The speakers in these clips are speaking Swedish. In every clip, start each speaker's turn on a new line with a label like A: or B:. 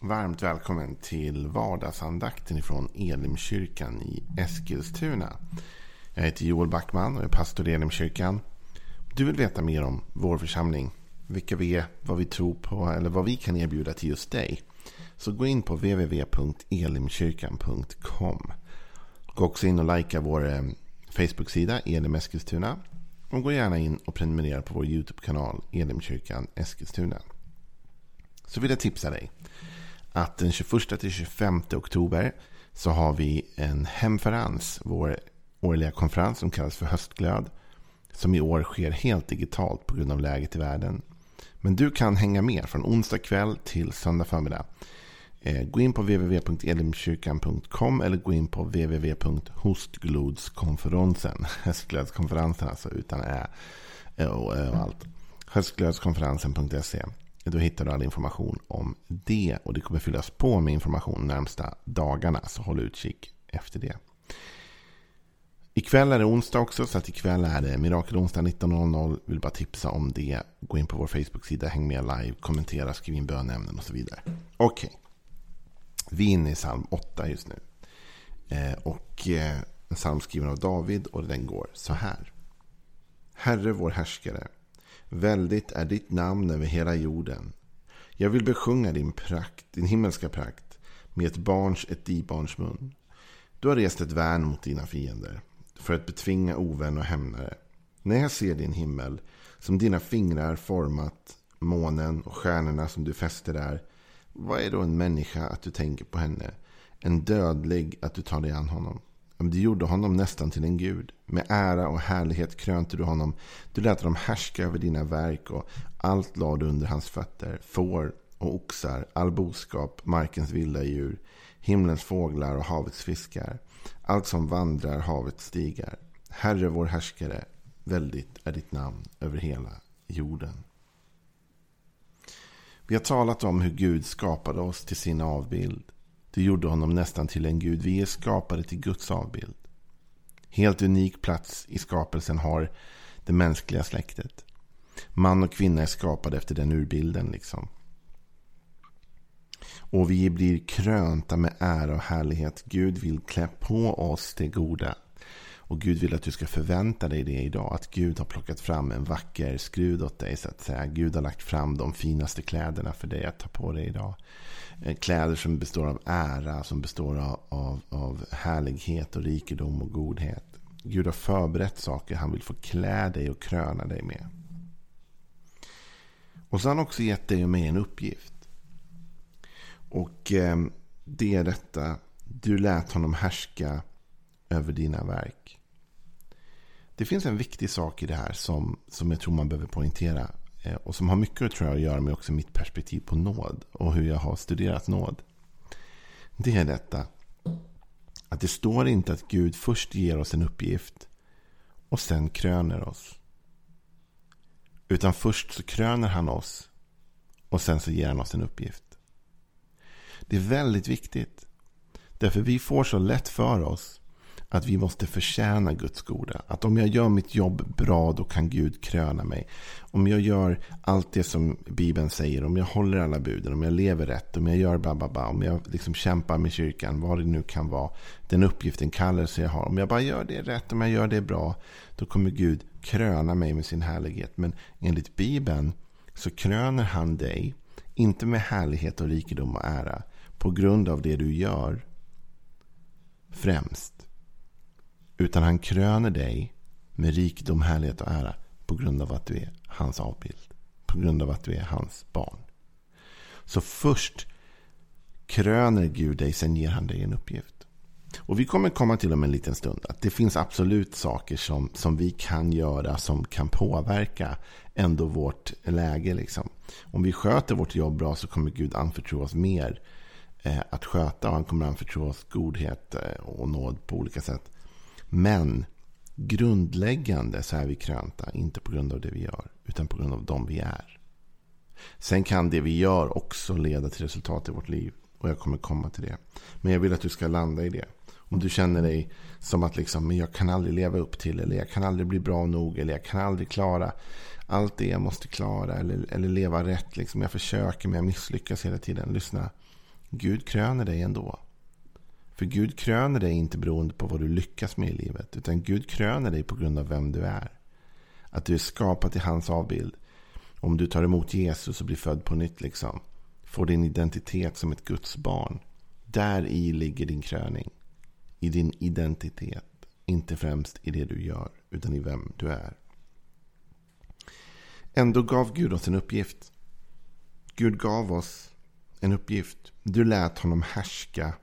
A: Varmt välkommen till vardagsandakten ifrån Elimkyrkan i Eskilstuna. Jag heter Joel Backman och är pastor i Elimkyrkan. Du vill veta mer om vår församling, vilka vi är, vad vi tror på eller vad vi kan erbjuda till just dig. Så gå in på www.elimkyrkan.com. Gå också in och likea vår eh, Facebook-sida Elim Eskilstuna. Och gå gärna in och prenumerera på vår YouTube-kanal Elimkyrkan Eskilstuna. Så vill jag tipsa dig att den 21 till 25 oktober så har vi en hemferens, vår årliga konferens som kallas för Höstglöd. Som i år sker helt digitalt på grund av läget i världen. Men du kan hänga med från onsdag kväll till söndag förmiddag. Eh, gå in på www.elimkyrkan.com eller gå in på www.hostglodskonferensen. Höstglödskonferensen alltså utan ä och, och allt. Höstglödskonferensen.se då hittar du all information om det. Och det kommer fyllas på med information de närmsta dagarna. Så håll utkik efter det. Ikväll är det onsdag också. Så att ikväll är det Mirakelonsdag 19.00. Vill bara tipsa om det. Gå in på vår Facebook-sida. Häng med live. Kommentera. Skriv in bönämnen och så vidare. Okej. Okay. Vi är inne i psalm 8 just nu. Eh, och eh, en psalm skriven av David. Och den går så här. Herre vår härskare. Väldigt är ditt namn över hela jorden. Jag vill besjunga din prakt, din himmelska prakt, med ett barns, ett dibarns mun. Du har rest ett värn mot dina fiender, för att betvinga ovän och hämnare. När jag ser din himmel, som dina fingrar format, månen och stjärnorna som du fäster där, vad är då en människa att du tänker på henne? En dödlig att du tar dig an honom? Du gjorde honom nästan till en gud. Med ära och härlighet krönte du honom. Du lät honom härska över dina verk och allt lade du under hans fötter. Får och oxar, all boskap, markens vilda djur, himlens fåglar och havets fiskar. Allt som vandrar havets stigar. Herre vår härskare, väldigt är ditt namn över hela jorden. Vi har talat om hur Gud skapade oss till sin avbild. Det gjorde honom nästan till en gud. Vi är skapade till Guds avbild. Helt unik plats i skapelsen har det mänskliga släktet. Man och kvinna är skapade efter den urbilden. liksom. Och vi blir krönta med ära och härlighet. Gud vill klä på oss det goda. Och Gud vill att du ska förvänta dig det idag. Att Gud har plockat fram en vacker skrud åt dig så att säga. Gud har lagt fram de finaste kläderna för dig att ta på dig idag. Eh, kläder som består av ära, som består av, av, av härlighet och rikedom och godhet. Gud har förberett saker han vill få klä dig och kröna dig med. Och så har han också gett dig och mig en uppgift. Och eh, det är detta. Du lät honom härska över dina verk. Det finns en viktig sak i det här som, som jag tror man behöver poängtera. Eh, och som har mycket tror jag, att göra med också mitt perspektiv på nåd. Och hur jag har studerat nåd. Det är detta. Att det står inte att Gud först ger oss en uppgift. Och sen kröner oss. Utan först så kröner han oss. Och sen så ger han oss en uppgift. Det är väldigt viktigt. Därför vi får så lätt för oss att vi måste förtjäna Guds goda. Att om jag gör mitt jobb bra då kan Gud kröna mig. Om jag gör allt det som Bibeln säger. Om jag håller alla buden. Om jag lever rätt. Om jag gör bababa. Om jag liksom kämpar med kyrkan. Vad det nu kan vara. Den uppgiften, kallelse jag har. Om jag bara gör det rätt. Om jag gör det bra. Då kommer Gud kröna mig med sin härlighet. Men enligt Bibeln så kröner han dig. Inte med härlighet och rikedom och ära. På grund av det du gör. Främst. Utan han kröner dig med rikedom, härlighet och ära på grund av att du är hans avbild. På grund av att du är hans barn. Så först kröner Gud dig, sen ger han dig en uppgift. Och vi kommer komma till om en liten stund att det finns absolut saker som, som vi kan göra som kan påverka ändå vårt läge. Liksom. Om vi sköter vårt jobb bra så kommer Gud anförtro oss mer eh, att sköta och han kommer anförtro oss godhet eh, och nåd på olika sätt. Men grundläggande så är vi krönta, inte på grund av det vi gör, utan på grund av dem vi är. Sen kan det vi gör också leda till resultat i vårt liv. Och jag kommer komma till det. Men jag vill att du ska landa i det. Om du känner dig som att liksom, men jag kan aldrig leva upp till. Eller jag kan aldrig bli bra nog. Eller jag kan aldrig klara allt det jag måste klara. Eller, eller leva rätt. Liksom. Jag försöker men jag misslyckas hela tiden. Lyssna. Gud kröner dig ändå. För Gud kröner dig inte beroende på vad du lyckas med i livet. Utan Gud kröner dig på grund av vem du är. Att du är skapad i hans avbild. Om du tar emot Jesus och blir född på nytt. liksom. Får din identitet som ett Guds barn. Där i ligger din kröning. I din identitet. Inte främst i det du gör. Utan i vem du är. Ändå gav Gud oss en uppgift. Gud gav oss en uppgift. Du lät honom härska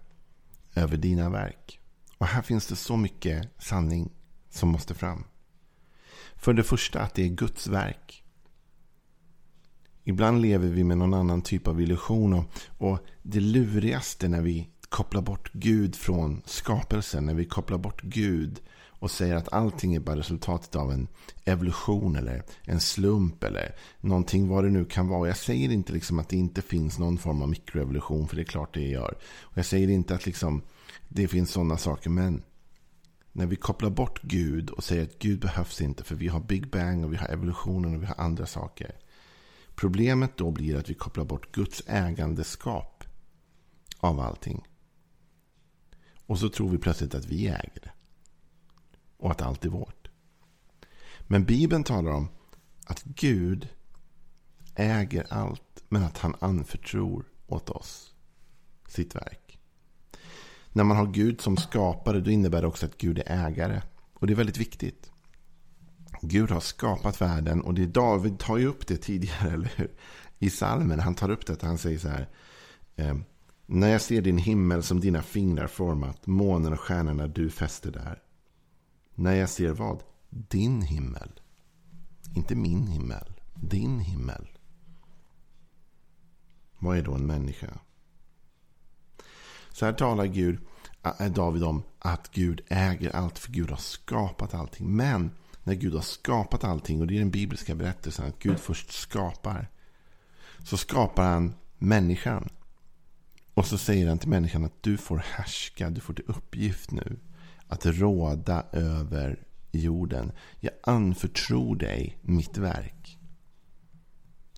A: över dina verk. Och här finns det så mycket sanning som måste fram. För det första att det är Guds verk. Ibland lever vi med någon annan typ av illusion. Och, och det lurigaste när vi kopplar bort Gud från skapelsen. När vi kopplar bort Gud och säger att allting är bara resultatet av en evolution eller en slump eller någonting vad det nu kan vara. Jag säger inte liksom att det inte finns någon form av mikroevolution för det är klart det gör. Och jag säger inte att liksom det finns sådana saker men när vi kopplar bort Gud och säger att Gud behövs inte för vi har Big Bang och vi har evolutionen och vi har andra saker. Problemet då blir att vi kopplar bort Guds ägandeskap av allting. Och så tror vi plötsligt att vi äger det och att allt är vårt. Men Bibeln talar om att Gud äger allt men att han anförtror åt oss sitt verk. När man har Gud som skapare då innebär det också att Gud är ägare. Och det är väldigt viktigt. Gud har skapat världen och det är David tar ju upp det tidigare, eller hur? I salmen, han tar upp det, han säger så här. Ehm, när jag ser din himmel som dina fingrar format, månen och stjärnorna du fäster där. När jag ser vad? Din himmel. Inte min himmel. Din himmel. Vad är då en människa? Så här talar Gud, eh, eh, David om att Gud äger allt. För Gud har skapat allting. Men när Gud har skapat allting. Och det är den bibliska berättelsen. Att Gud först skapar. Så skapar han människan. Och så säger han till människan att du får härska. Du får till uppgift nu att råda över jorden. Jag anförtror dig mitt verk.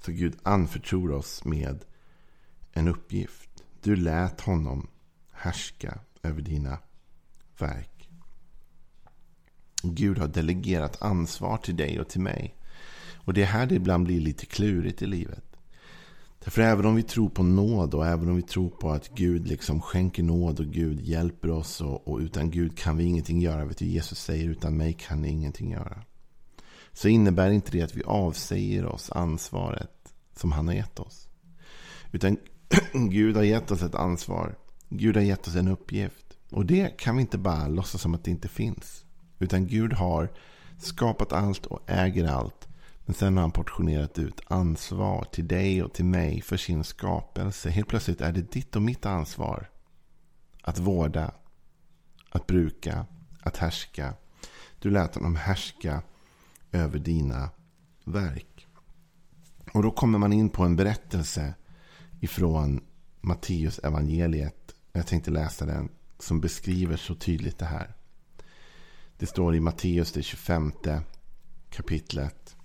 A: Så Gud anförtror oss med en uppgift. Du lät honom härska över dina verk. Gud har delegerat ansvar till dig och till mig. Och det är här det ibland blir lite klurigt i livet. Därför även om vi tror på nåd och även om vi tror på att Gud liksom skänker nåd och Gud hjälper oss och, och utan Gud kan vi ingenting göra. Vet du, Jesus säger utan mig kan ni ingenting göra. Så innebär inte det att vi avsäger oss ansvaret som han har gett oss. Utan Gud har gett oss ett ansvar. Gud har gett oss en uppgift. Och det kan vi inte bara låtsas som att det inte finns. Utan Gud har skapat allt och äger allt. Men sen har han portionerat ut ansvar till dig och till mig för sin skapelse. Helt plötsligt är det ditt och mitt ansvar. Att vårda, att bruka, att härska. Du lät honom härska över dina verk. Och då kommer man in på en berättelse ifrån Matteus evangeliet. Jag tänkte läsa den som beskriver så tydligt det här. Det står i Matteus det 25 kapitlet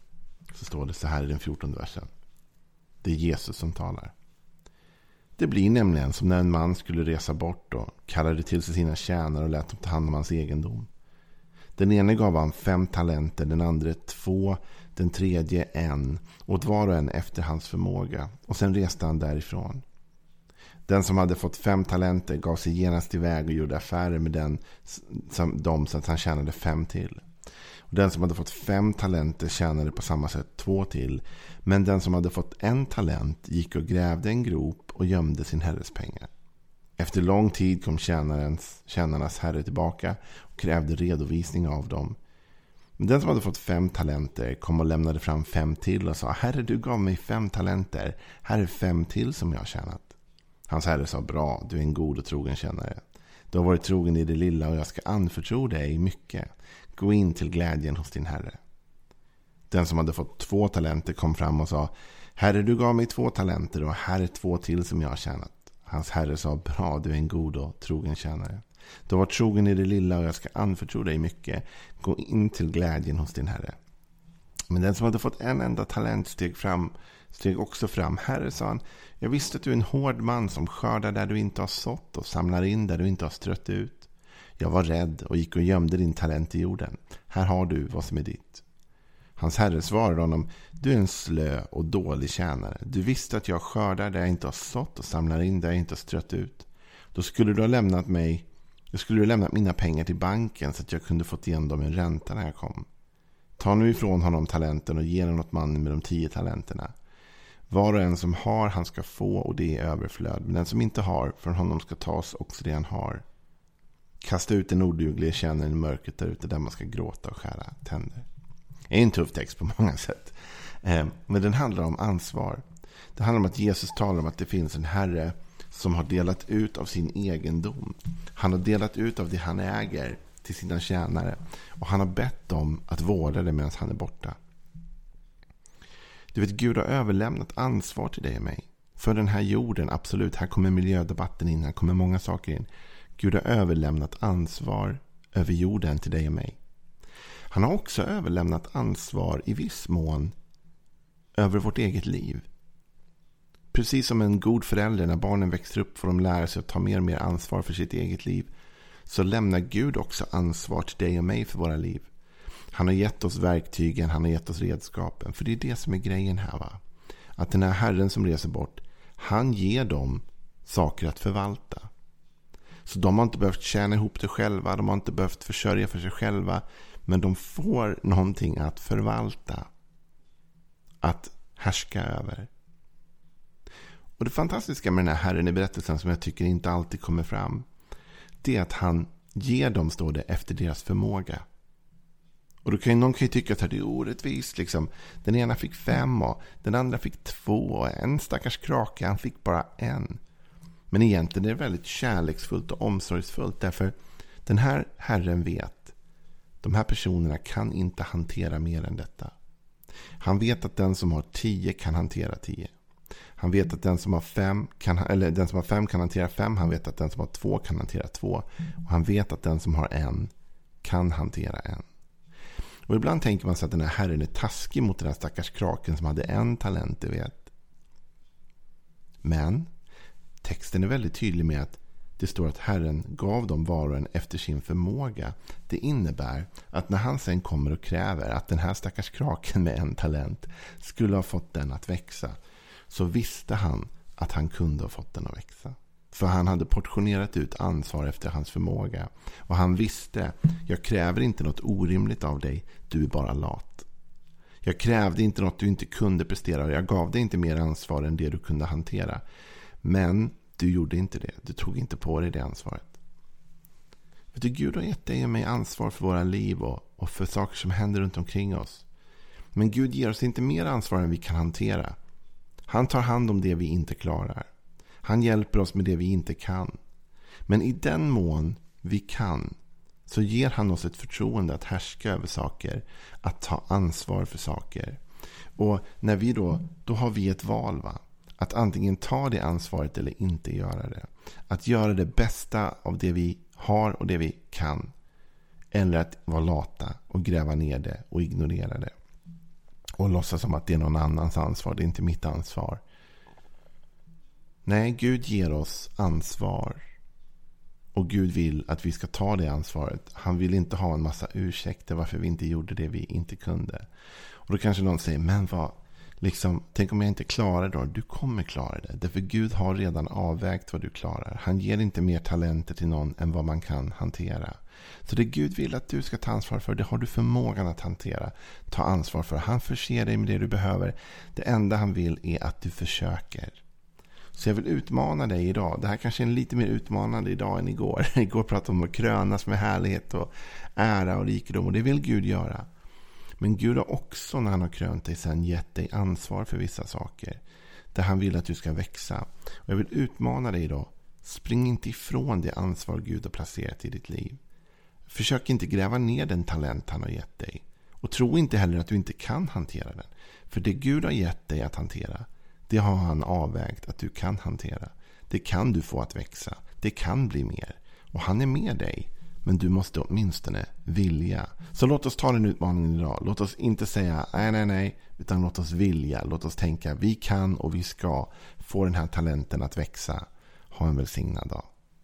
A: så står det så här i den 14 versen. Det är Jesus som talar. Det blir nämligen som när en man skulle resa bort och kallade till sig sina tjänare och lät dem ta hand om hans egendom. Den ene gav han fem talenter, den andra två, den tredje en, åt var och en efter hans förmåga. Och sen reste han därifrån. Den som hade fått fem talenter gav sig genast iväg och gjorde affärer med den, som, dem så att han tjänade fem till. Den som hade fått fem talenter tjänade på samma sätt två till. Men den som hade fått en talent gick och grävde en grop och gömde sin herres pengar. Efter lång tid kom tjänarens, tjänarnas herre tillbaka och krävde redovisning av dem. Men den som hade fått fem talenter kom och lämnade fram fem till och sa Herre, du gav mig fem talenter. Här är fem till som jag har tjänat. Hans herre sa Bra, du är en god och trogen tjänare. Du har varit trogen i det lilla och jag ska anförtro dig mycket. Gå in till glädjen hos din herre. Den som hade fått två talenter kom fram och sa Herre, du gav mig två talenter och här är två till som jag har tjänat. Hans herre sa Bra, du är en god och trogen tjänare. Du har varit trogen i det lilla och jag ska anförtro dig mycket. Gå in till glädjen hos din herre. Men den som hade fått en enda talent steg fram steg också fram. Herre, sa han, jag visste att du är en hård man som skördar där du inte har sått och samlar in där du inte har strött ut. Jag var rädd och gick och gömde din talent i jorden. Här har du vad som är ditt. Hans herre svarade honom, du är en slö och dålig tjänare. Du visste att jag skördar där jag inte har sått och samlar in där jag inte har strött ut. Då skulle du ha lämnat mig, då skulle du ha lämnat mina pengar till banken så att jag kunde fått igen dem i ränta när jag kom. Ta nu ifrån honom talenten och ge den åt mannen med de tio talenterna. Var och en som har, han ska få och det är överflöd. Men den som inte har, från honom ska tas också det han har. Kasta ut den oduglige tjänaren i mörkret där ute där man ska gråta och skära tänder. Det är en tuff text på många sätt. Eh, men den handlar om ansvar. Det handlar om att Jesus talar om att det finns en herre som har delat ut av sin egendom. Han har delat ut av det han äger till sina tjänare. Och han har bett dem att vårda det medan han är borta. Du vet, Gud har överlämnat ansvar till dig och mig. För den här jorden, absolut. Här kommer miljödebatten in. Här kommer många saker in. Gud har överlämnat ansvar över jorden till dig och mig. Han har också överlämnat ansvar i viss mån över vårt eget liv. Precis som en god förälder när barnen växer upp får de lära sig att ta mer och mer ansvar för sitt eget liv. Så lämnar Gud också ansvar till dig och mig för våra liv. Han har gett oss verktygen, han har gett oss redskapen. För det är det som är grejen här. va. Att den här Herren som reser bort, han ger dem saker att förvalta. Så de har inte behövt tjäna ihop det själva, de har inte behövt försörja för sig själva. Men de får någonting att förvalta. Att härska över. Och Det fantastiska med den här Herren i berättelsen som jag tycker inte alltid kommer fram. Det är att han ger dem, står det, efter deras förmåga. Och då kan ju, någon kan ju tycka att det är orättvist. Liksom. Den ena fick fem och den andra fick två. Och en stackars krake, han fick bara en. Men egentligen är det väldigt kärleksfullt och omsorgsfullt. Därför den här Herren vet. De här personerna kan inte hantera mer än detta. Han vet att den som har tio kan hantera tio. Han vet att den som har fem kan, eller den som har fem kan hantera fem. Han vet att den som har två kan hantera två. Och han vet att den som har en kan hantera en. Och ibland tänker man sig att den här herren är taskig mot den här stackars kraken som hade en talent, du vet. Men texten är väldigt tydlig med att det står att Herren gav dem var och en efter sin förmåga. Det innebär att när han sen kommer och kräver att den här stackars kraken med en talent skulle ha fått den att växa. Så visste han att han kunde ha fått den att växa. För han hade portionerat ut ansvar efter hans förmåga. Och han visste, jag kräver inte något orimligt av dig, du är bara lat. Jag krävde inte något du inte kunde prestera och jag gav dig inte mer ansvar än det du kunde hantera. Men du gjorde inte det. Du tog inte på dig det ansvaret. Vet du, Gud har gett dig och mig ansvar för våra liv och, och för saker som händer runt omkring oss. Men Gud ger oss inte mer ansvar än vi kan hantera. Han tar hand om det vi inte klarar. Han hjälper oss med det vi inte kan. Men i den mån vi kan så ger han oss ett förtroende att härska över saker. Att ta ansvar för saker. Och när vi då, då har vi ett val. va? Att antingen ta det ansvaret eller inte göra det. Att göra det bästa av det vi har och det vi kan. Eller att vara lata och gräva ner det och ignorera det. Och låtsas som att det är någon annans ansvar. Det är inte mitt ansvar. Nej, Gud ger oss ansvar. Och Gud vill att vi ska ta det ansvaret. Han vill inte ha en massa ursäkter varför vi inte gjorde det vi inte kunde. Och då kanske någon säger, men vad, liksom, tänk om jag inte klarar det då? Du kommer klara det. Därför Gud har redan avvägt vad du klarar. Han ger inte mer talenter till någon än vad man kan hantera. Så det Gud vill att du ska ta ansvar för, det har du förmågan att hantera. Ta ansvar för. Han förser dig med det du behöver. Det enda han vill är att du försöker. Så jag vill utmana dig idag. Det här kanske är en lite mer utmanande idag än igår. Igår pratade vi om att krönas med härlighet och ära och rikedom. Och det vill Gud göra. Men Gud har också när han har krönt dig sen gett dig ansvar för vissa saker. Där han vill att du ska växa. Och jag vill utmana dig idag. Spring inte ifrån det ansvar Gud har placerat i ditt liv. Försök inte gräva ner den talent han har gett dig. Och tro inte heller att du inte kan hantera den. För det Gud har gett dig att hantera, det har han avvägt att du kan hantera. Det kan du få att växa. Det kan bli mer. Och han är med dig men du måste åtminstone vilja. Så låt oss ta den utmaningen idag. Låt oss inte säga nej, nej, nej. Utan låt oss vilja. Låt oss tänka vi kan och vi ska få den här talenten att växa. Ha en välsignad dag.